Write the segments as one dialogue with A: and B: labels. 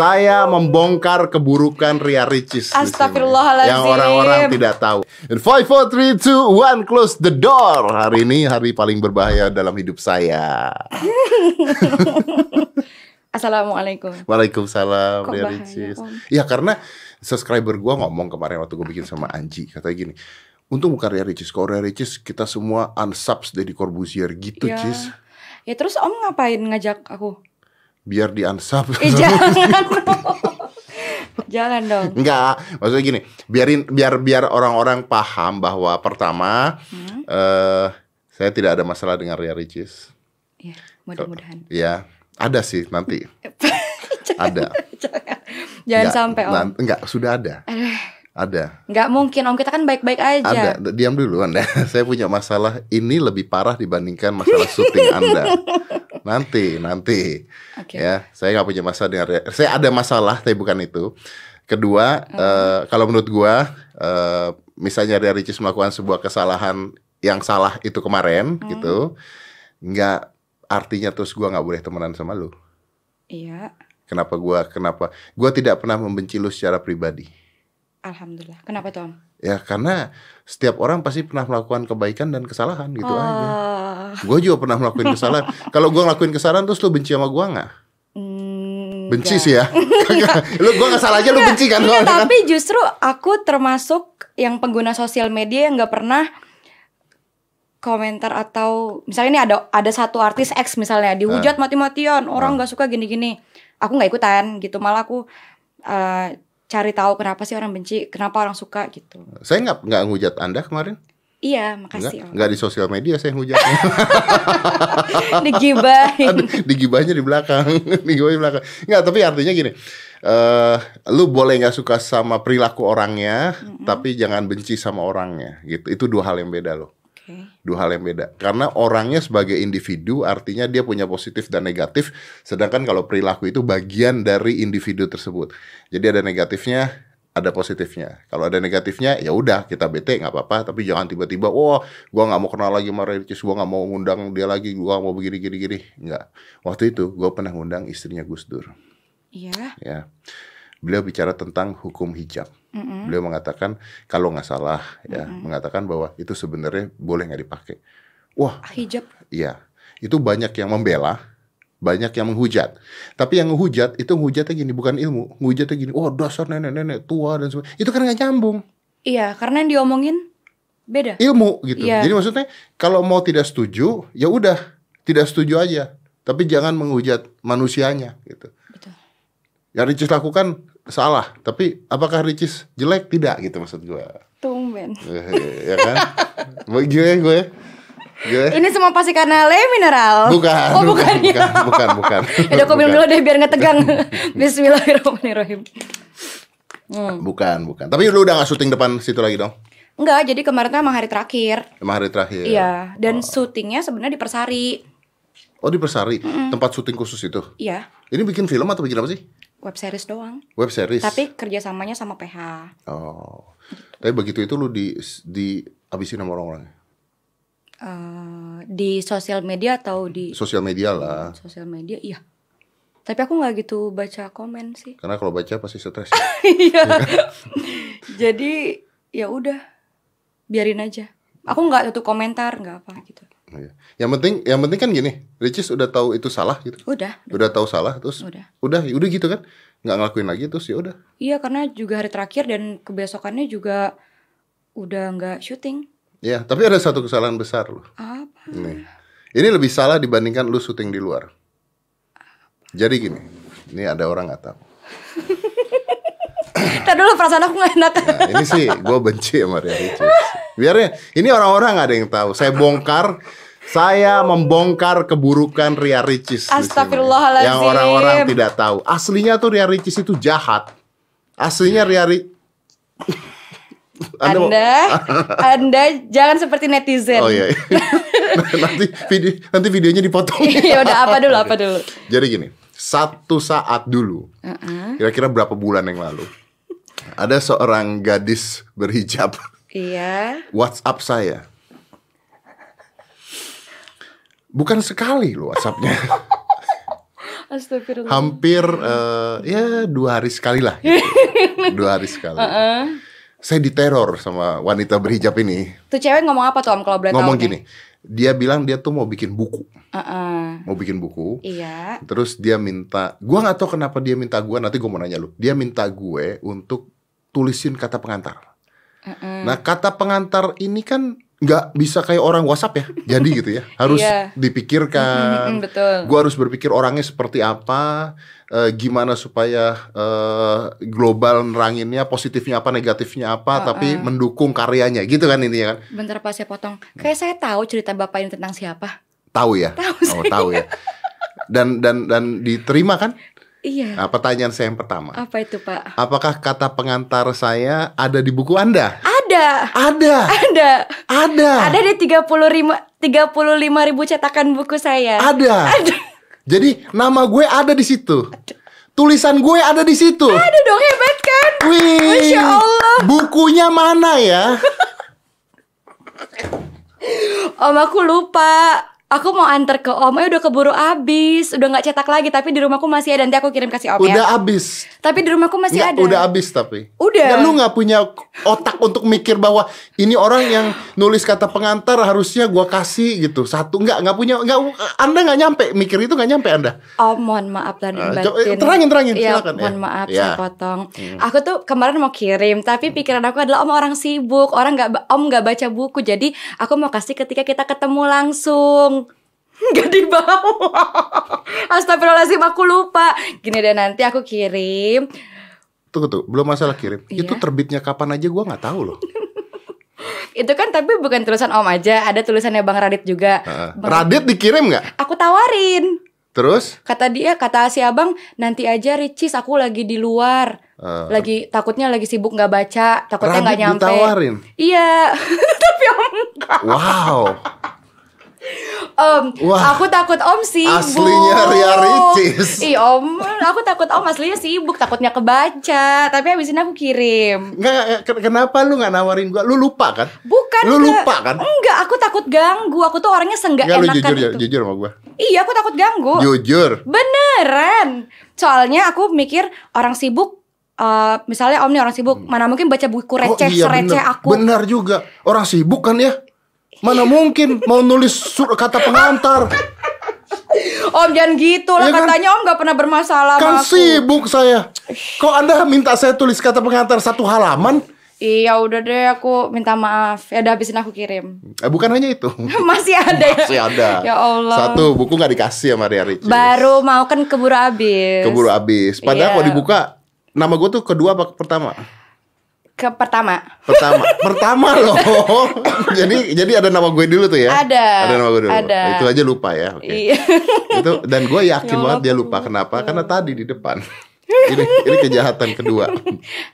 A: Saya membongkar keburukan Ria Ricis.
B: Astagfirullahaladzim.
A: Yang orang-orang tidak tahu. In 5, 4, 3, 2, 1, close the door. Hari ini hari paling berbahaya dalam hidup saya.
B: Assalamualaikum.
A: Waalaikumsalam
B: Kok
A: Ria
B: bahaya,
A: Ricis.
B: Om?
A: Ya karena subscriber gua ngomong kemarin waktu gue bikin sama Anji katanya gini. Untung bukan Ria Ricis. Kalau Ria Ricis kita semua unsubs dari Corbusier gitu,
B: ya.
A: Cis.
B: Ya terus Om ngapain ngajak aku?
A: Biar di unsub.
B: Eh jangan dong. Jangan dong.
A: Enggak, maksudnya gini, biarin biar biar orang-orang paham bahwa pertama
B: Hmm?
A: eh saya tidak ada masalah dengan Ria Ricis.
B: Ya, mudah-mudahan.
A: Ya, ada sih nanti. ada.
B: Jangan, jangan
A: Nggak,
B: sampai Om.
A: nan- enggak, sudah ada. Ada.
B: Nggak mungkin Om, kita kan baik-baik aja.
A: Ada. Diam dulu Anda. saya punya masalah ini lebih parah dibandingkan masalah syuting Anda. Nanti, nanti.
B: Oke.
A: Ya, saya nggak punya masalah dengan. Saya ada masalah, tapi bukan itu. Kedua, eh, kalau menurut gua, eh, misalnya Ria Ricis melakukan sebuah kesalahan yang salah itu kemarin,
B: Hmm.
A: gitu, nggak artinya terus gua nggak boleh temenan sama lu.
B: Iya,
A: Kenapa gua? Kenapa? Gua tidak pernah membenci lu secara pribadi.
B: alhamdulillah. Kenapa tuh Om?
A: Ya, karena setiap orang pasti pernah melakukan kebaikan dan kesalahan gitu aja.
B: Ah,
A: Gue juga pernah melakukan kesalahan. Kalau gua ngelakuin kesalahan terus lu benci sama gua nggak?
B: mm,
A: Benci
B: nggak.
A: sih ya. lu gua nggak salah aja lu benci kan? Soalnya kan?
B: tapi justru aku termasuk yang pengguna sosial media yang nggak pernah komentar atau misalnya ini ada ada satu artis X misalnya dihujat
A: Ah.
B: mati-matian orang nggak suka gini-gini aku nggak ikutan gitu malah aku eh, cari tahu kenapa sih orang benci kenapa orang suka gitu
A: Saya nggak nggak ngujat Anda kemarin.
B: iya makasih Om.
A: nggak di sosial media saya ngujatnya.
B: digibahin
A: Ada digibahnya di belakang, digibahnya di belakang. Nggak, tapi artinya gini. eh lu boleh nggak suka sama perilaku orangnya, tapi jangan benci sama orangnya, gitu. Itu dua hal yang beda loh.
B: Oke.
A: Dua hal yang beda. Karena orangnya sebagai individu artinya dia punya positif dan negatif, sedangkan kalau perilaku itu bagian dari individu tersebut. Jadi ada negatifnya, ada positifnya. Kalau ada negatifnya, ya udah kita bete nggak apa-apa, tapi jangan tiba-tiba, wah, gua nggak mau kenal lagi sama Ricis, gua nggak mau ngundang dia lagi, gua mau begini gini gini. Nggak. Waktu itu gua pernah ngundang istrinya Gus Dur,
B: iya
A: ya. Beliau bicara tentang hukum hijab.
B: Mm-mm.
A: Beliau mengatakan kalau nggak salah, ya, mengatakan bahwa itu sebenarnya boleh nggak dipakai. Wah,
B: hijab
A: Iya, itu banyak yang membela, banyak yang menghujat. Tapi yang menghujat itu menghujatnya gini, bukan ilmu. Menghujatnya gini, oh dasar nenek-nenek tua dan sebagainya. Itu kan nggak nyambung.
B: iya karena yang diomongin beda
A: Ilmu gitu.
B: Iya.
A: Jadi maksudnya kalau mau tidak setuju, ya udah tidak setuju aja. Tapi jangan menghujat manusianya gitu.
B: betul
A: Yang Ricis lakukan salah, tapi apakah Ricis jelek? Tidak gitu maksud gue.
B: tumben
A: ya kan? Gue gue. Gue.
B: Ini semua pasti karena le mineral.
A: Bukan,
B: Oh,
A: bukan,
B: bukan,
A: bukan, bukan, bukan.
B: Udah aku minum
A: Bukan.
B: dulu deh biar nggak tegang. Bismillahirrahmanirrahim. Hmm.
A: Bukan, bukan. Tapi lu udah gak syuting depan situ lagi dong?
B: Enggak, jadi kemarin tuh emang hari terakhir.
A: Emang hari terakhir.
B: Iya, dan syutingnya sebenarnya di Persari.
A: Oh di Persari, tempat syuting khusus itu.
B: Iya,
A: Ini bikin film atau bikin apa sih?
B: Web series doang.
A: Web series.
B: Tapi kerjasamanya sama PH.
A: Oh. Tapi begitu itu lu di di habisin sama orang-orang.
B: Eh, di sosial media atau di
A: Sosial media lah.
B: sosial media, iya. Tapi aku nggak gitu baca komen sih.
A: Karena kalau baca pasti stres.
B: Iya. Jadi ya udah, biarin aja. Aku nggak tutup komentar, nggak apa gitu.
A: Iya. Yang penting yang penting kan gini, Ricis udah tahu itu salah gitu.
B: Udah,
A: Udah tahu salah terus
B: udah.
A: udah udah gitu kan. nggak ngelakuin lagi terus ya udah.
B: Iya karena juga hari terakhir dan kebesokannya juga udah nggak syuting.
A: Ya, tapi ada satu kesalahan besar loh.
B: Apa?
A: Nih. Ini lebih salah dibandingkan lu syuting di luar. Jadi gini, ini ada orang nggak tahu.
B: Ntar dulu perasaan aku nggak enak.
A: Nah, ini sih gue benci sama Ria Ricis. Biarnya ini orang-orang nggak ada yang tahu. Saya bongkar, saya membongkar keburukan Ria Ricis.
B: Astagfirullahaladzim.
A: Yang orang-orang tidak tahu. Aslinya tuh Ria Ricis itu jahat. Aslinya Ria Ricis. mau-
B: Anda, Anda jangan seperti netizen.
A: Oh iya. nanti video nanti videonya dipotong.
B: Iya udah apa dulu apa dulu.
A: Jadi gini, satu saat dulu, kira-kira berapa bulan yang lalu, ada seorang gadis berhijab
B: Iya.
A: WhatsApp saya. Bukan sekali loh WhatsAppnya.
B: Astagfirullah.
A: hampir eh, ya dua hari sekali lah gitu. dua hari sekali saya diteror sama wanita berhijab ini
B: Tuh cewek ngomong apa tuh om kalau boleh
A: ngomong
B: nih?
A: gini dia bilang dia tuh mau bikin buku
B: Heeh.
A: mau bikin buku
B: Iya.
A: terus dia minta gua nggak tahu kenapa dia minta gua nanti gua mau nanya lu dia minta gue untuk tulisin kata pengantar
B: Heeh.
A: nah kata pengantar ini kan nggak bisa kayak orang WhatsApp ya jadi gitu ya harus
B: Iya.
A: dipikirkan
B: betul.
A: gue harus berpikir orangnya seperti apa, eh, gimana supaya eh, global neranginnya positifnya apa, negatifnya apa, tapi mendukung karyanya, gitu kan intinya kan?
B: Bentar pas saya potong. Kayak saya tahu cerita bapak ini tentang siapa.
A: Tahu ya?
B: Tahu
A: oh, tahu ya. Dan dan dan diterima kan?
B: Iya.
A: Nah, pertanyaan saya yang pertama,
B: Apa itu pak?
A: apakah kata pengantar saya ada di buku anda?
B: Ada.
A: Ada,
B: Ada.
A: ada,
B: Ada di 35 35 ribu cetakan buku saya.
A: ada. Jadi nama gue ada di situ. Tulisan gue ada di situ.
B: Ada dong hebat kan?
A: Wih,
B: Masya Allah.
A: bukunya mana ya?
B: Om aku lupa. Aku mau antar ke Om, eh udah keburu habis, udah nggak cetak lagi. Tapi di rumahku masih ada. Nanti aku kirim kasih Om
A: Udah
B: ya.
A: abis.
B: Tapi di rumahku masih
A: Nggak,
B: ada.
A: udah abis tapi.
B: Udah.
A: Nggak, lu nggak punya otak untuk mikir bahwa ini orang yang nulis kata pengantar harusnya gua kasih gitu. Satu nggak nggak punya nggak Anda nggak nyampe mikir itu nggak nyampe Anda.
B: Oh mohon maaf dan
A: Ah,
B: batin.
A: terangin, terangin,
B: Iya,
A: silakan,
B: mohon
A: ya.
B: maaf
A: Ya.
B: saya potong. Aku tuh kemarin mau kirim, tapi pikiran aku adalah om orang sibuk, orang nggak om nggak baca buku, jadi aku mau kasih ketika kita ketemu langsung. Gak dibawa Astagfirullahaladzim aku lupa Gini deh nanti aku kirim
A: Tunggu tuh, belum masalah kirim.
B: Iya.
A: Itu terbitnya kapan aja gua nggak tahu loh.
B: Itu kan tapi bukan tulisan om aja Ada tulisannya Bang Radit juga
A: Heeh.
B: Bang-
A: Radit dikirim nggak?
B: Aku tawarin
A: Terus?
B: Kata dia, kata si abang Nanti aja Ricis aku lagi di luar
A: Eh,
B: lagi takutnya lagi sibuk nggak baca takutnya nggak
A: Radit
B: nyampe
A: ditawarin.
B: iya tapi om enggak.
A: Wow.
B: Om
A: Wah.
B: aku takut om sibuk
A: Aslinya Ria Ricis.
B: Ih om aku takut om aslinya sibuk takutnya kebaca tapi habis ini aku kirim
A: Nggak, nggak, ken- kenapa lu nggak nawarin gua? Lu lupa kan?
B: bukan
A: Lu
B: enggak.
A: lupa kan?
B: enggak aku takut ganggu aku tuh orangnya senggak
A: Nggak lu
B: enakan
A: jujur ya,
B: itu
A: jujur sama gua.
B: iya aku takut ganggu
A: Jujur.
B: Beneran. Soalnya aku mikir orang sibuk eh, misalnya Om nih orang sibuk, mana mungkin baca buku receh sereceh
A: Oh, bener.
B: aku.
A: Benar juga. Orang sibuk kan ya? Mana mungkin mau nulis sur kata pengantar.
B: Om jangan gitu lah
A: Iya kan?
B: katanya Om gak pernah bermasalah
A: Kan
B: sama aku.
A: sibuk saya. Kok Anda minta saya tulis kata pengantar satu halaman?
B: Iya udah deh aku minta maaf. Ya udah habisin aku kirim.
A: Eh, bukan hanya itu.
B: Masih ada ya.
A: Masih ada.
B: Ya Allah.
A: Satu buku nggak dikasih sama Ria Ricis.
B: Baru mau kan keburu habis.
A: Keburu habis. Padahal
B: Iya.
A: kalau dibuka nama gue tuh kedua apa pertama?
B: Ke pertama.
A: Pertama, pertama loh. jadi jadi ada nama gue dulu tuh ya.
B: Ada.
A: Ada nama gue dulu.
B: Ada.
A: Itu aja lupa ya. Oke.
B: Iya.
A: itu dan gue yakin
B: Ya Allah,
A: banget dia lupa kenapa karena tadi di depan ini ini kejahatan kedua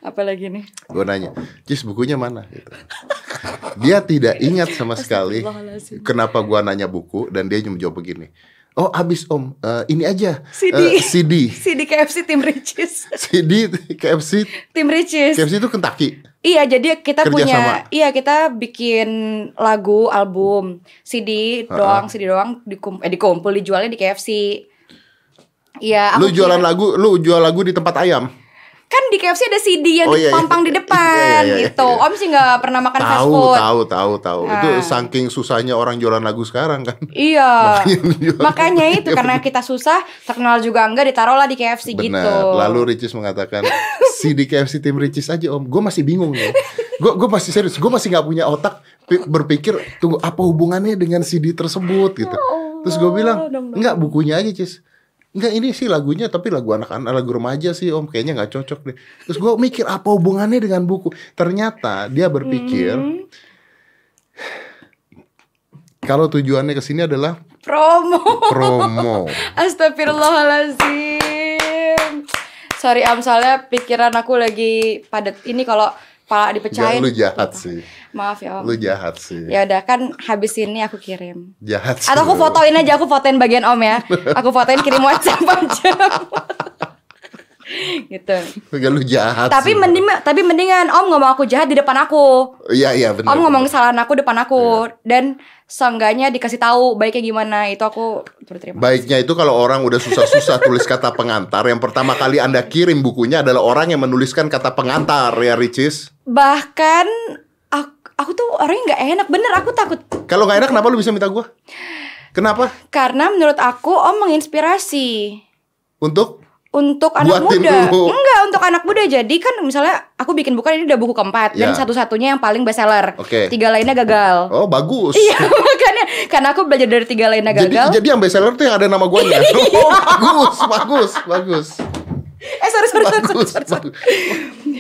B: Apalagi nih?
A: gue nanya Cis bukunya mana gitu. dia tidak ingat sama sekali kenapa gue nanya buku dan dia cuma jawab begini oh habis om Eh, ini aja
B: CD.
A: Eh, CD
B: di KFC Tim Ricis.
A: CD KFC
B: Tim Ricis.
A: KFC itu Kentucky
B: Iya, jadi kita
A: Kerja
B: punya
A: sama.
B: iya kita bikin lagu, album, CD doang, CD doang dikum eh dikumpul dijualnya di KFC. Iya,
A: lu jualan
B: kira-
A: lagu lu jual lagu di tempat ayam
B: kan di KFC ada CD yang
A: Oh, iya, iya.
B: dipampang di
A: Iya,
B: depan
A: iya, iya,
B: gitu.
A: iya.
B: Om sih nggak pernah makan fast
A: tahu
B: food.
A: tahu tahu tahu itu
B: Ah.
A: saking susahnya orang jualan lagu sekarang kan
B: Iya. Makanya itu karena kita susah, terkenal juga enggak ditaruhlah di KFC gitu.
A: Benar. Lalu Ricis mengatakan di KFC tim Ricis aja om. Gue masih bingung nih. Gue gue masih serius. Gue masih nggak punya otak pi- berpikir tunggu apa hubungannya dengan CD tersebut gitu. Terus gue bilang enggak bukunya aja Cis. Enggak ini sih lagunya tapi lagu anak-anak lagu remaja sih om kayaknya nggak cocok deh. Terus gue mikir apa hubungannya dengan buku. Ternyata dia berpikir
B: Hmm.
A: kalau tujuannya ke sini adalah
B: Promo.
A: promo.
B: Astagfirullahalazim. Sorry Am, soalnya pikiran aku lagi padat ini kalau pala dipecahin.
A: lu jahat sih.
B: Maaf ya Om.
A: Lu jahat sih.
B: Ya udah kan habis ini aku kirim.
A: Jahat sih.
B: Atau aku fotoin aja, aku fotoin bagian Om ya. Aku fotoin kirim WhatsApp aja. gitu.
A: Enggak lu jahat.
B: Tapi
A: sih.
B: mending tapi mendingan Om ngomong aku jahat di depan aku.
A: Iya iya benar.
B: Om ngomong kesalahan aku depan aku dan seenggaknya dikasih tahu baiknya gimana itu aku berterima.
A: Baiknya itu kalau orang udah susah-susah tulis kata pengantar, yang pertama kali Anda kirim bukunya adalah orang yang menuliskan kata pengantar ya Ricis.
B: Bahkan aku, aku tuh orangnya nggak enak bener aku takut
A: Kalau nggak enak kenapa lu bisa minta gua? Kenapa?
B: karena menurut aku Om menginspirasi
A: Untuk
B: untuk anak
A: Buatin
B: muda.
A: dulu.
B: Enggak, untuk anak muda. Jadi kan misalnya aku bikin buku ini udah buku keempat dan
A: Ya.
B: satu-satunya yang paling bestseller.
A: Oke.
B: Tiga lainnya gagal.
A: Oh bagus.
B: Iya, makanya karena aku belajar dari tiga lainnya
A: Jadi
B: gagal.
A: jadi yang bestseller tuh yang ada nama guanya.
B: Iya.
A: oh, bagus, bagus, bagus.
B: eh sorry sorry, sorry, sorry,
A: Bagus,
B: sorry, sorry.
A: bagus.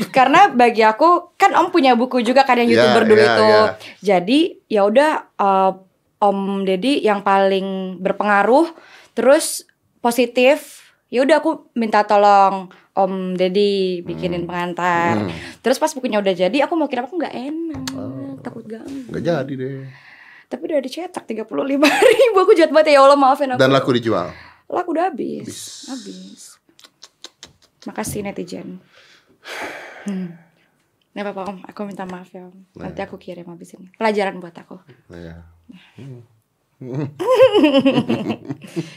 B: Karena bagi aku kan Om punya buku juga kan yang
A: Ya,
B: youtuber dulu
A: ya,
B: itu.
A: ya.
B: Jadi ya udah eh, Om Deddy yang paling berpengaruh, terus positif. Ya udah aku minta tolong Om Deddy bikinin pengantar.
A: Hmm.
B: Terus pas bukunya udah jadi, aku mau kirim aku nggak enak, takut ganggu.
A: Nggak jadi deh.
B: Tapi udah dicetak tiga puluh lima ribu. Aku jahat banget ya Allah maafin aku.
A: Dan laku dijual.
B: Laku udah habis, habis. Makasih netizen. Hmm. Nggak apa-apa om, aku minta maaf ya om. Nanti aku kirim habis ini. Pelajaran buat aku.
A: Iya.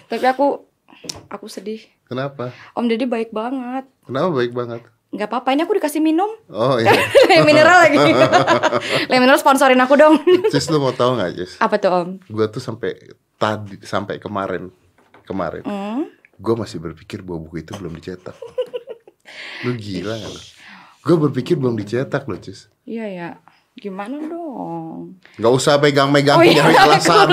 B: Tapi aku, aku sedih.
A: Kenapa?
B: Om Deddy baik banget.
A: Kenapa baik banget?
B: Nggak apa-apa, ini aku dikasih minum.
A: Oh iya.
B: Mineral lagi. Mineral sponsorin aku dong.
A: Cis lu mau tahu nggak Cis?
B: apa tuh om?
A: Gue tuh sampai tadi sampai kemarin kemarin
B: Hmm?
A: gue masih berpikir bahwa buku itu belum dicetak. Lu gila gak lu? Gue berpikir belum dicetak loh Cis.
B: Iya ya. Gimana dong?
A: Gak usah pegang-megang
B: Oh iya,
A: alasan.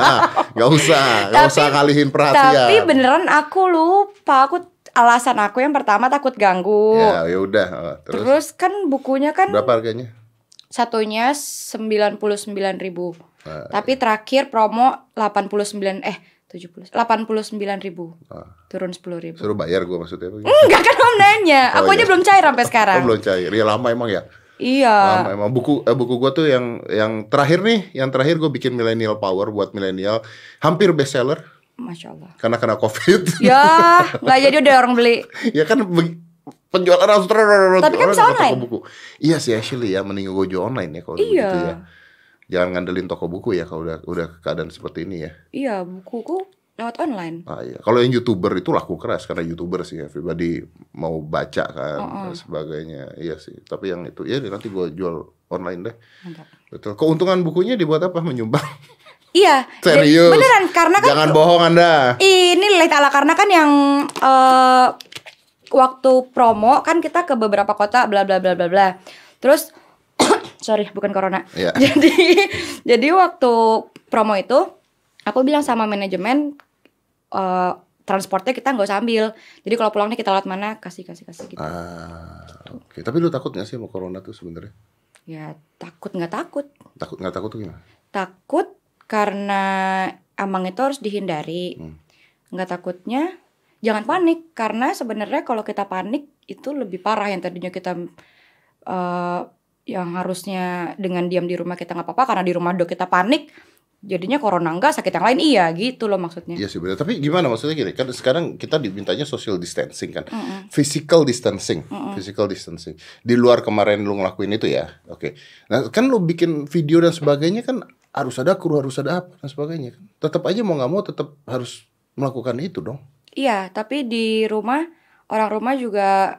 A: Gak usah, gak
B: Tapi-
A: usah kalihin perhatian.
B: Tapi beneran aku lupa. Aku alasan aku yang pertama takut ganggu.
A: Ya, ya udah. Oh, Terus,
B: Terus kan bukunya kan
A: berapa harganya?
B: satunya 99.000 ribu.
A: Ah,
B: Tapi terakhir promo 89 eh 70 89.000 ribu.
A: ah.
B: Turun 10 ribu.
A: Suruh bayar gue maksudnya.
B: Enggak kan om nanya.
A: Oh,
B: Aku aja
A: iya.
B: belum cair sampai sekarang.
A: Oh, belum cair. Ya lama emang ya.
B: Iya.
A: Lama emang buku eh, buku gue tuh yang yang terakhir nih, yang terakhir gue bikin millennial power buat millennial, hampir bestseller
B: Masya Allah.
A: karena kena covid.
B: Ya, nggak jadi udah orang beli.
A: ya kan penjualan harus
B: Tapi kan bisa online.
A: buku. Iya sih actually ya mending gue jual online ya kalau
B: Iya.
A: begitu ya. Jangan ngandelin toko buku ya kalau udah udah keadaan seperti ini ya.
B: Iya, bukuku lewat online.
A: Ah, iya. Kalau yang youtuber itu laku keras karena youtuber sih everybody mau baca kan dan sebagainya. Iya sih. Tapi yang itu ya nanti gue jual online deh.
B: Mantap.
A: Betul. Keuntungan bukunya dibuat apa? Menyumbang.
B: Iya.
A: Serius.
B: Beneran karena kan
A: Jangan bohong Anda.
B: Ini lillahi ta'ala karena kan yang eh waktu promo kan kita ke beberapa kota bla bla bla bla bla. Terus sorry bukan corona.
A: Iya.
B: Jadi jadi waktu promo itu aku bilang sama manajemen eh transportnya kita nggak usah ambil. Jadi kalau pulangnya kita lewat mana kasih kasih kasih gitu.
A: Ah, oke. Tapi lu takut gak sih sama corona tuh sebenarnya?
B: Ya takut nggak takut.
A: Takut nggak takut tuh gimana?
B: Takut karena emang itu harus dihindari.
A: Hmm.
B: Nggak takutnya jangan panik karena sebenarnya kalau kita panik itu lebih parah yang tadinya kita eh, yang harusnya dengan diam di rumah kita nggak apa-apa karena di rumah do kita panik jadinya corona enggak sakit yang lain iya gitu loh maksudnya.
A: Iya sih benar. Tapi gimana maksudnya gini? Kan sekarang kita dimintanya social distancing kan.
B: Mm-mm.
A: Physical distancing, physical distancing. Di luar kemarin lu ngelakuin itu ya. Oke. Nah, kan lu bikin video dan sebagainya kan harus ada kru, harus ada apa dan sebagainya kan. Tetap aja mau nggak mau tetap harus melakukan itu dong.
B: Iya, tapi di rumah orang rumah juga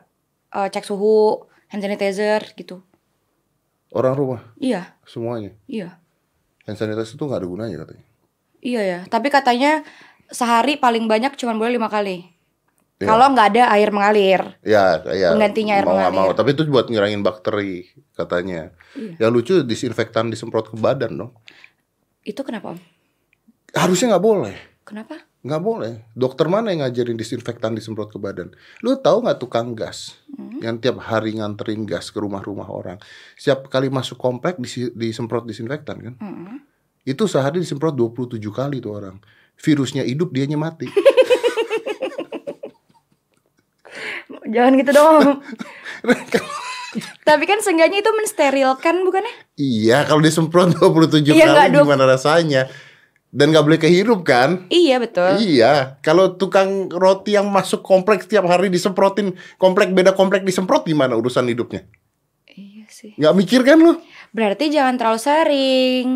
B: eh, cek suhu, hand sanitizer gitu.
A: Orang rumah
B: Iya,
A: semuanya.
B: iya.
A: Hand sanitizer itu nggak ada gunanya katanya.
B: Iya ya, tapi katanya sehari paling banyak cuma boleh lima kali.
A: Iya.
B: Kalau nggak ada air mengalir.
A: Ya, ya.
B: Penggantinya air
A: mau
B: mengalir.
A: mau. Tapi itu buat ngilangin bakteri katanya.
B: Iya.
A: Yang lucu disinfektan disemprot ke badan dong.
B: Itu kenapa om?
A: Harusnya nggak boleh.
B: Kenapa?
A: Nggak boleh. Dokter mana yang ngajarin disinfektan disemprot ke badan? Lu tahu nggak tukang gas yang tiap hari nganterin gas ke rumah-rumah orang? Setiap kali masuk komplek disemprot disinfektan kan?
B: Mm-mm.
A: Itu sehari disemprot 27 kali tuh orang. Virusnya hidup, dianya mati.
B: Jangan gitu dong. tapi kan seenggaknya itu mensterilkan bukannya?
A: iya, kalau disemprot 27
B: Iya,
A: kali gimana rasanya? Dan nggak boleh kehirup kan?
B: Iya betul.
A: Iya, kalau tukang roti yang masuk komplek setiap hari disemprotin komplek beda komplek disemprot gimana urusan hidupnya?
B: Iya sih.
A: Nggak mikir kan lu?
B: Berarti jangan terlalu sering.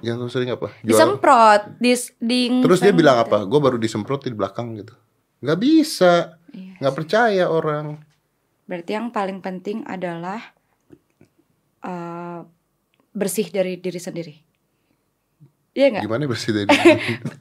A: Jangan terus sering apa? Jual-
B: Disemprot, dis, ding.
A: Terus dia bilang apa? Gue baru disemprot di belakang gitu. Nggak bisa,
B: Iya.
A: nggak percaya orang.
B: Berarti yang paling penting adalah eh, bersih dari diri sendiri. Iya nggak?
A: Gimana bersih dari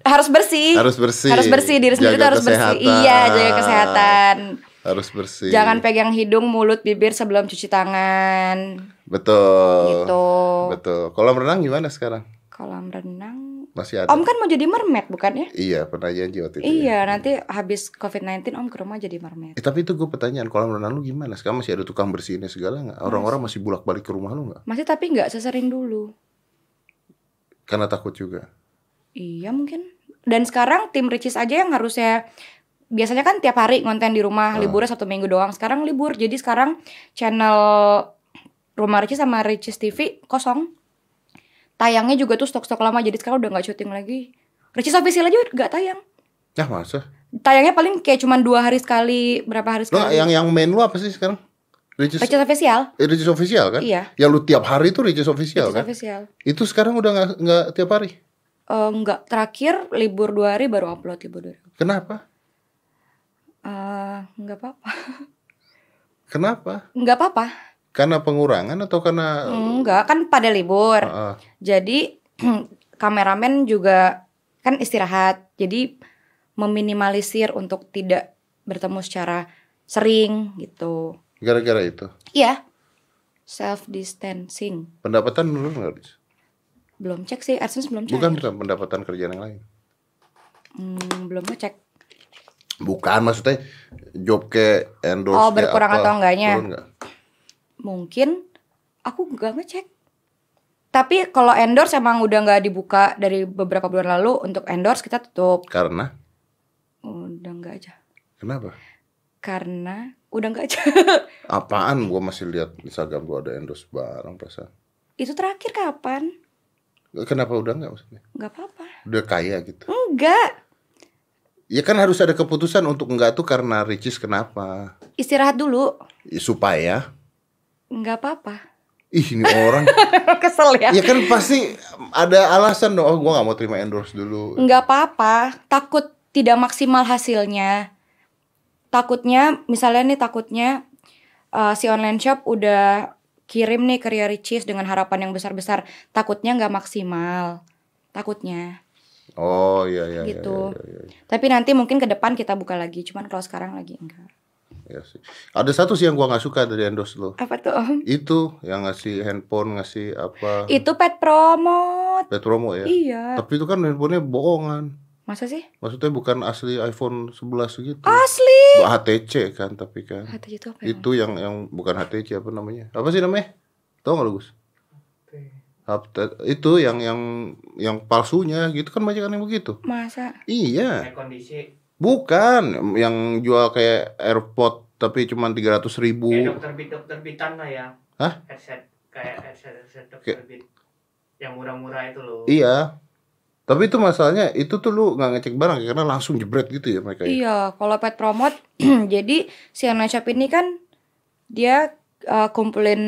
B: Harus bersih.
A: Harus bersih.
B: Harus bersih diri sendiri
A: Jaga
B: tuh harus bersih.
A: kesehatan.
B: Iya, jaga kesehatan.
A: Harus bersih.
B: Jangan pegang hidung, mulut, bibir sebelum cuci tangan.
A: Betul.
B: Gitu.
A: Betul. Kolam renang gimana sekarang?
B: Kolam renang.
A: Masih ada?
B: Om kan mau jadi mermaid bukan ya?
A: Iya, pernah janji waktu itu. ya.
B: Iya, nanti habis COVID-19 Om ke rumah jadi mermaid.
A: Eh, tapi itu gue pertanyaan, kolam renang lu gimana? Sekarang masih ada tukang bersihinnya segala nggak? Orang-orang masih bulak balik ke rumah lu nggak?
B: Masih tapi nggak sesering dulu.
A: Karena takut juga.
B: Iya mungkin. Dan sekarang tim Ricis aja yang harusnya biasanya kan tiap hari konten di rumah,
A: Ah.
B: liburnya satu minggu doang. Sekarang libur, jadi sekarang channel Rumah Ricis sama Ricis TV kosong. Tayangnya juga tuh stok-stok lama, jadi sekarang udah nggak syuting lagi. Ricis official aja nggak tayang.
A: Nah masa?
B: Tayangnya paling kayak cuma dua hari sekali, berapa hari
A: Lo
B: sekali.
A: yang yang main lu apa sih sekarang? Ricis,
B: Ricis official.
A: eh, Ricis official kan?
B: Iya.
A: Yang lu tiap hari itu Ricis official
B: Ricis
A: kan?
B: official.
A: Itu sekarang udah nggak tiap hari.
B: Eh, nggak terakhir libur dua hari baru upload libur dua hari.
A: Kenapa?
B: Eh, nggak apa-apa.
A: Kenapa?
B: Nggak apa-apa.
A: Karena pengurangan atau karena
B: Enggak, kan pada libur.
A: Ah, ah.
B: Jadi kameramen juga kan istirahat. Jadi meminimalisir untuk tidak bertemu secara sering gitu.
A: Gara-gara itu?
B: Iya. Self distancing.
A: Pendapatan lu nggak?
B: Belum cek sih, AdSense belum cek.
A: Bukan pendapatan kerjaan yang lain.
B: Hmm, belum ngecek.
A: Bukan maksudnya job ke endorse
B: Oh, berkurang
A: apa,
B: atau enggaknya? Mungkin aku nggak ngecek. Tapi kalau endorse emang udah nggak dibuka dari beberapa bulan lalu untuk endorse kita tutup.
A: Karena
B: Udah nggak aja.
A: kenapa?
B: Karena udah nggak.
A: Apaan? Gua masih lihat Instagram gua ada endorse barang perasaan.
B: Itu terakhir kapan?
A: Kenapa udah nggak maksudnya?
B: Nggak apa-apa.
A: Udah kaya gitu.
B: Enggak.
A: Ya kan harus ada keputusan untuk enggak tuh karena Ricis kenapa?
B: Istirahat dulu.
A: Ya, supaya
B: Nggak apa-apa.
A: ih ini orang
B: Kesel ya.
A: ya kan pasti ada alasan dong. Oh, gua nggak mau terima endorse dulu.
B: Nggak apa-apa. Takut tidak maksimal hasilnya. Takutnya, misalnya nih takutnya uh, si online shop udah kirim nih ke Ria Ricis dengan harapan yang besar-besar. Takutnya nggak maksimal. Takutnya.
A: Oh iya iya. iya,
B: Gitu.
A: Iya, iya, iya.
B: Tapi nanti mungkin ke depan kita buka lagi. Cuman kalau sekarang lagi enggak.
A: Iya sih. Ada satu sih yang gua nggak suka dari endorse lo.
B: Apa tuh Om?
A: Itu yang ngasih handphone, ngasih apa?
B: Itu pet promote.
A: Pet promo ya.
B: Iya.
A: Tapi itu kan handphonenya bohongan.
B: Masa sih?
A: Maksudnya bukan asli iPhone 11 gitu.
B: Asli.
A: HTC kan tapi kan.
B: HTC itu apa ya?
A: Itu yang yang bukan HTC apa namanya? Apa sih namanya? Tahu nggak lu Gus? Itu yang yang yang palsunya gitu kan banyak kan yang begitu.
B: Masa?
A: Iya,
C: Kayak kondisi
A: bukan yang jual kayak AirPod tapi cuma 300 ribu.
C: kayak dokter bit dokter bitan lah ya
A: Hah?
C: headset kayak headset headset dokter bit yang murah-murah itu loh
A: Iya. Tapi itu masalahnya itu tuh lu nggak ngecek barang karena langsung jebret gitu ya mereka. ya?
B: Iya, kalau pet promote, jadi si online shop ini kan dia uh, kumpulin,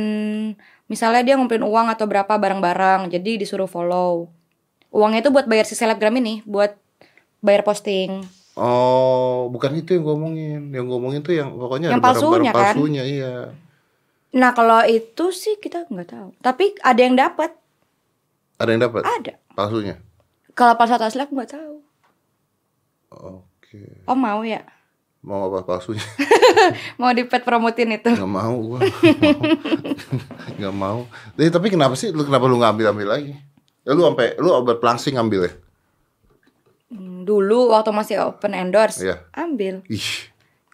B: misalnya dia ngumpulin uang atau berapa barang-barang, jadi disuruh follow. Uangnya itu buat bayar si selebgram ini, buat bayar posting.
A: Oh, bukan itu yang ngomongin. Yang ngomongin tuh yang pokoknya
B: Yang
A: ada
B: palsunya kan?
A: palsunya, iya.
B: Nah kalau itu sih kita nggak tahu. Tapi ada yang dapat,
A: Ada yang dapat
B: ada.
A: palsunya.
B: Kalau palsu atau asli aku nggak tahu.
A: Oke.
B: Oh mau ya?
A: Mau apa palsunya?
B: Mau di pet promotin itu?
A: Nggak mau gua. Nggak mau. Eh, tapi kenapa sih lu kenapa lu nggak ambil-ambil lagi? Ya, lu sampai lu obat pelangsing ambil ya?
B: Hmm, Dulu waktu masih open endorse,
A: Iya.
B: ambil.
A: Ih,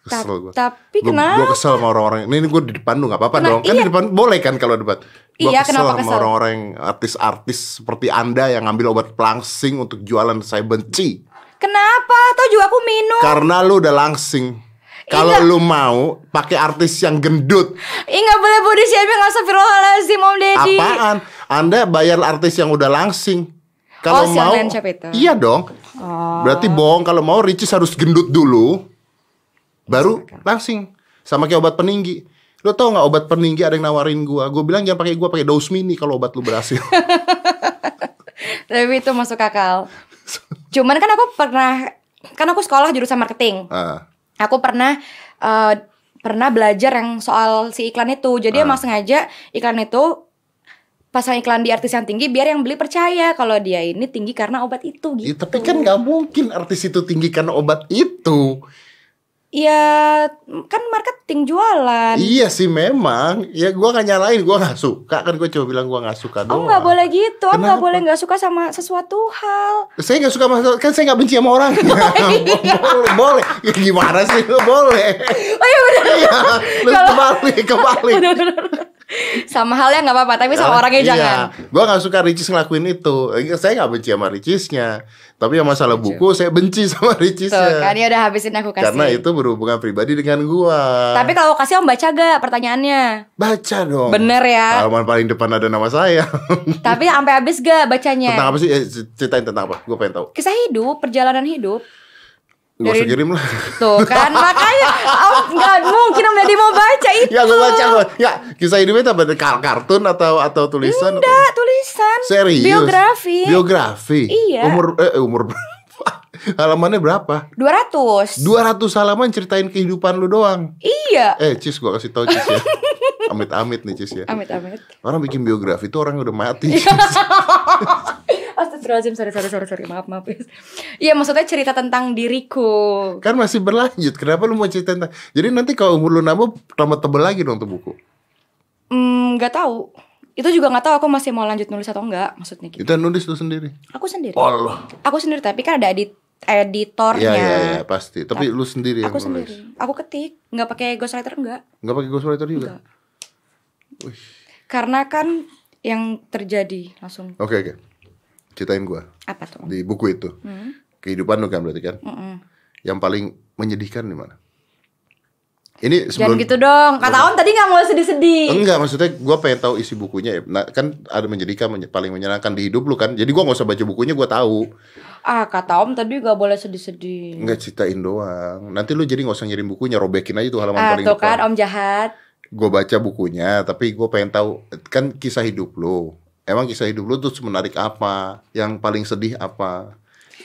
B: Ta-
A: kesel gua.
B: tapi
A: Gua-
B: kenapa?
A: Gua kesel sama orang-orang. Ini, ini gua di depan lu nggak apa-apa
B: Kena-
A: dong. Kan
B: iya.
A: di depan boleh kan kalau debat. Gua
B: Iya,
A: kesel
B: kenapa
A: sama
B: kesel?
A: orang-orang artis-artis seperti Anda yang ngambil obat pelangsing untuk jualan saya benci.
B: Kenapa? Tahu juga aku minum.
A: Karena lu udah langsing. Kalau lu mau pakai artis yang gendut,
B: Ih nggak boleh body shaming Astagfirullahaladzim Om Deddy
A: apaan? Anda bayar artis yang udah langsing. Kalau
B: Oh,
A: mau
B: itu.
A: Iya dong.
B: Oh.
A: Berarti bohong kalau mau Ricis harus gendut dulu. Baru langsing. Sama kayak obat peninggi. Lo tau nggak obat peninggi ada yang nawarin gua? Gue bilang jangan pakai gua pakai dose mini kalau obat lu berhasil.
B: Tapi itu masuk akal. Cuman kan aku pernah kan aku sekolah jurusan marketing.
A: ah,
B: Aku pernah eh, pernah belajar yang soal si iklan itu. Jadi emang sengaja iklan itu pasang iklan di artis yang tinggi biar yang beli percaya kalau dia ini tinggi karena obat itu
A: ya,
B: gitu.
A: tapi kan nggak mungkin artis itu tinggi karena obat itu.
B: Ya kan marketing jualan.
A: Iya sih memang. Ya gua gak nyalain, gua nggak suka kan gue coba bilang gua nggak suka
B: Om
A: doang.
B: nggak boleh gitu, Om nggak
A: Kenapa?
B: boleh nggak suka sama sesuatu hal.
A: Saya nggak suka sama kan saya nggak benci sama orang. boleh, boleh. Ya, gimana sih? Boleh.
B: Oh iya benar.
A: Iya, kebalik, kebalik.
B: Sama halnya nggak apa-apa, tapi sama orangnya
A: iya.
B: jangan.
A: Gua nggak suka Ricis ngelakuin itu. Eh, Saya nggak benci sama Ricisnya. Tapi yang masalah buku saya benci sama
B: Tuh
A: Ricisnya.
B: kan ya udah habisin aku kasih.
A: Karena itu berhubungan pribadi dengan gua.
B: Tapi kalau kasih Om baca gak pertanyaannya?
A: baca dong.
B: Bener ya.
A: Halaman paling depan ada nama saya.
B: Tapi sampai habis gak bacanya?
A: tentang apa sih? Eh, ceritain tentang apa? Gue pengen tahu.
B: Kisah hidup, perjalanan hidup.
A: Gak usah kirim lah.
B: Tuh kan makanya Om nggak mungkin Om Deddy mau baca itu.
A: Ya gue baca gua. Ya kisah hidupnya apa? Kar- Kartun atau atau tulisan?
B: Enggak, tulisan.
A: Serius?
B: Biografi.
A: Biografi?
B: Iya.
A: Umur eh umur berapa? Halamannya berapa?
B: 200.
A: 200 halaman ceritain kehidupan lu doang.
B: Iya.
A: Eh, Cis gua kasih tau Cis ya. Amit-amit nih Cis ya.
B: Amit amit.
A: Orang bikin biografi itu orang udah mati.
B: Astagfirullahaladzim, sorry, sorry, sorry, sorry, maaf, maaf. Iya, maksudnya cerita tentang diriku.
A: kan masih berlanjut. Kenapa lu mau cerita tentang? Jadi nanti kalau umur lu nambah tambah tebel lagi dong tuh buku.
B: Hmm, nggak tahu. Itu juga nggak tahu aku masih mau lanjut nulis atau enggak, maksudnya gitu.
A: Itu nulis lu sendiri.
B: Aku sendiri.
A: Allah.
B: Aku sendiri, tapi kan ada edit editornya.
A: Iya iya iya pasti. Tapi lu sendiri yang
B: Aku
A: nulis.
B: sendiri. Aku ketik, nggak pakai ghostwriter enggak.
A: Nggak pakai ghostwriter juga.
B: Enggak. Karena kan yang terjadi langsung
A: Oke oke. Ceritain gua
B: apa tuh?
A: di buku itu.
B: Hmm.
A: Kehidupan lu kan berarti kan.
B: Mm-mm.
A: Yang paling menyedihkan di mana? Ini
B: Jangan
A: sebelum
B: gitu dong. Kata Om tadi nggak mau sedih-sedih.
A: Enggak, maksudnya gue pengen tahu isi bukunya. ya. Nah, kan ada menjadikan menye- paling menyenangkan di hidup lu kan. Jadi gua nggak usah baca bukunya, gua tahu.
B: Ah, kata Om tadi nggak boleh sedih-sedih.
A: Enggak ceritain doang. Nanti lu jadi nggak usah ngirim bukunya, robekin aja tuh halaman
B: Ah,
A: paling
B: tuh
A: depan.
B: kan Om jahat.
A: Gue baca bukunya, tapi gue pengen tahu kan kisah hidup lu. Emang kisah hidup lu tuh menarik apa? Yang paling sedih apa?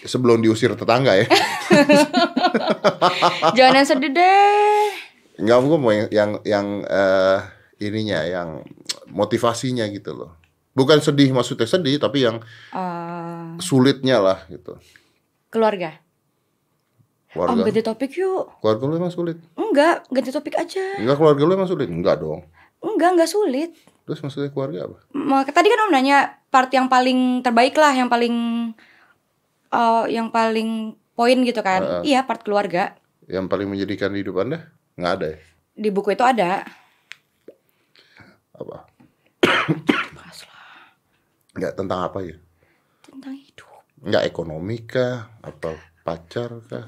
A: Sebelum diusir tetangga ya.
B: Jangan yang sedih deh.
A: Enggak, gue mau yang yang, yang eh, ininya, yang motivasinya gitu loh. Bukan sedih maksudnya sedih, tapi yang
B: Eh,
A: sulitnya lah gitu.
B: keluarga. Om
A: Keluarga.
B: ganti topik yuk.
A: Keluarga lu emang sulit?
B: Enggak, ganti topik aja.
A: Enggak keluarga lu emang sulit? Enggak dong.
B: Enggak, enggak sulit.
A: Terus maksudnya keluarga apa?
B: Tadi kan Om nanya part yang paling terbaik lah, yang paling eh, yang paling poin gitu kan. Iya, part keluarga.
A: Yang paling menjadikan di hidup Anda? Enggak ada ya?
B: Di buku itu ada.
A: Apa? Enggak tentang apa ya?
B: tentang hidup,
A: Enggak ekonomi kah? Apa pacar kah?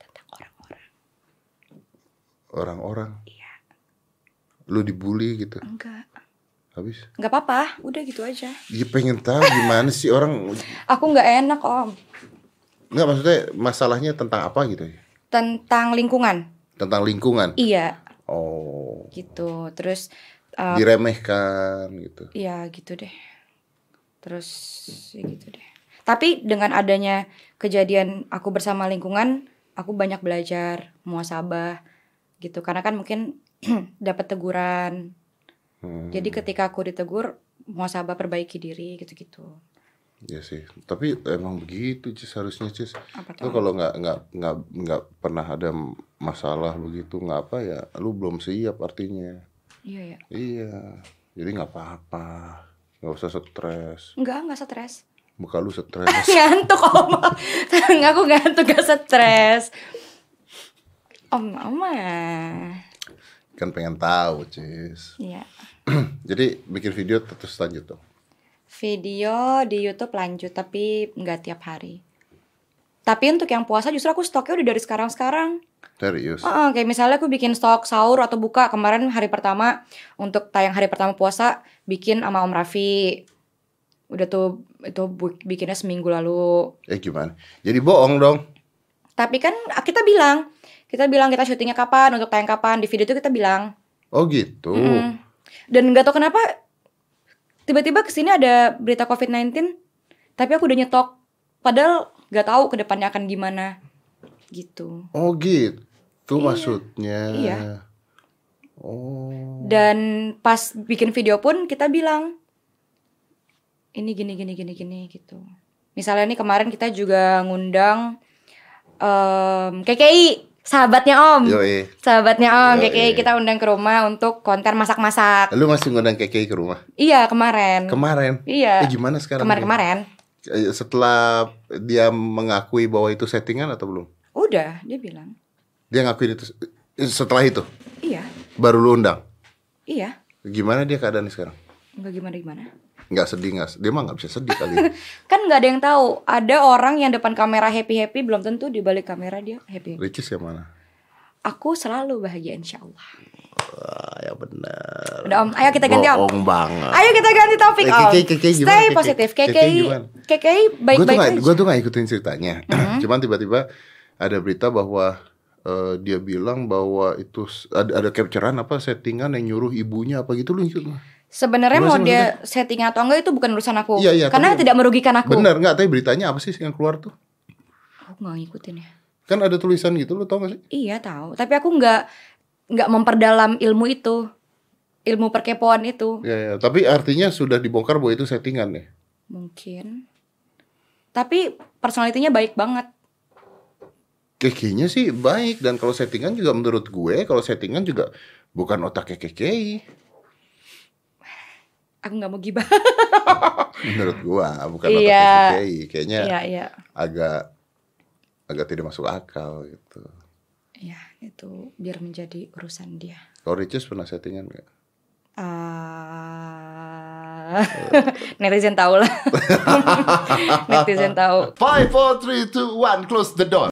B: tentang orang-orang.
A: Orang-orang?
B: Iya,
A: Lu dibully gitu?
B: enggak.
A: Habis?
B: Enggak apa-apa, udah gitu aja.
A: Ya pengen tahu gimana sih orang
B: Aku nggak enak, Om.
A: Enggak maksudnya masalahnya tentang apa gitu ya?
B: Tentang lingkungan.
A: Tentang lingkungan.
B: Iya,
A: Oh,
B: gitu. Terus eh,
A: diremehkan gitu.
B: Iya gitu deh. Terus ya gitu deh. Tapi dengan adanya kejadian aku bersama lingkungan, aku banyak belajar muasabah gitu. Karena kan mungkin dapat teguran.
A: Hmm,
B: Jadi ketika aku ditegur, muasabah perbaiki diri gitu-gitu.
A: ya sih. Tapi emang begitu Cis harusnya Cis. Lu
B: tuh?
A: kalau nggak nggak nggak nggak pernah ada masalah begitu nggak apa ya, lu belum siap artinya.
B: Iya ya.
A: Iya. Jadi nggak apa-apa. Nggak usah stres.
B: Enggak, enggak stres.
A: Muka lu stres.
B: ngantuk om. aku ngantuk gak stres. Om, oma.
A: Kan pengen tahu, Cis.
B: Iya.
A: Jadi bikin video terus lanjut dong.
B: Video di YouTube lanjut tapi nggak tiap hari. Tapi untuk yang puasa justru aku stoknya udah dari sekarang-sekarang.
A: Serius.
B: Heeh, kayak misalnya aku bikin stok sahur atau buka kemarin hari pertama untuk tayang hari pertama puasa bikin sama Om Raffi. Udah tuh itu bikinnya seminggu lalu.
A: Eh gimana? Jadi bohong dong.
B: Tapi kan kita bilang, kita bilang kita syutingnya kapan, untuk tayang kapan. Di video itu kita bilang.
A: Oh gitu.
B: Mm-mm. Dan nggak tahu kenapa tiba-tiba ke sini ada berita COVID-19, tapi aku udah nyetok. Padahal nggak tahu ke depannya akan gimana. Gitu.
A: Oh gitu
B: Iya.
A: maksudnya.
B: Iya.
A: Oh.
B: Dan pas bikin video pun kita bilang ini gini gini gini gini gitu. Misalnya nih kemarin kita juga ngundang em KKI, sahabatnya Om.
A: Yoi.
B: Sahabatnya Om,
A: Yoi.
B: KKI kita undang ke rumah untuk konten masak-masak.
A: Lu masih ngundang KKI ke rumah?
B: Iya, kemarin.
A: Kemarin.
B: iya.
A: Eh gimana sekarang?
B: Kemarin-kemarin.
A: Eh, Setelah dia mengakui bahwa itu settingan atau belum?
B: Udah, dia bilang.
A: Dia ngakuin itu setelah itu
B: Iya.
A: baru lu undang.
B: Iya.
A: Gimana dia keadaannya sekarang?
B: Enggak gimana-gimana.
A: Nggak sedih nggak? Dia mah nggak bisa sedih kali.
B: Kan nggak ada yang tahu. Ada orang yang depan kamera happy-happy belum tentu di balik kamera dia happy.
A: Ricis yang mana?
B: Aku selalu bahagia insya Allah.
A: Wah, ya benar.
B: Udah Om, ayo kita ganti Om.
A: Banget.
B: Ayo kita ganti topik
A: Eh,
B: Om.
A: KKI, KKI gimana,
B: Stay positif.
A: KKI
B: KKI, baik-baik aja.
A: gue tuh nggak ikutin ceritanya
B: Mm-hmm.
A: cuman tiba-tiba ada berita bahwa eh, dia bilang bahwa itu ada ada capturean apa settingan yang nyuruh ibunya apa gitu lu ikut nggak?
B: Sebenarnya mau dia setting atau enggak itu bukan urusan aku.
A: Iya, iya,
B: Karena
A: tapi-
B: tidak merugikan aku.
A: benar nggak tapi beritanya apa sih yang keluar tuh
B: Aku nggak ngikutin ya.
A: kan ada tulisan gitu lu tau gak sih
B: Iya tahu. Tapi aku nggak nggak memperdalam ilmu itu, ilmu perkepoan itu.
A: ya, ya. tapi artinya sudah dibongkar bahwa itu settingan ya
B: Mungkin. Tapi personalitinya baik banget.
A: Kekenya sih baik dan kalau settingan juga menurut gue kalau settingan juga bukan otaknya kekei
B: Aku nggak mau gibah.
A: menurut gua bukan
B: Iya.
A: kekei kayaknya
B: Iya iya.
A: agak agak tidak masuk akal gitu
B: Iya itu biar menjadi urusan dia.
A: kalau Ricis pernah settingan nggak
B: Ah, netizen tahu lah. netizen tahu.
A: Five, four, three, two, one, close the door.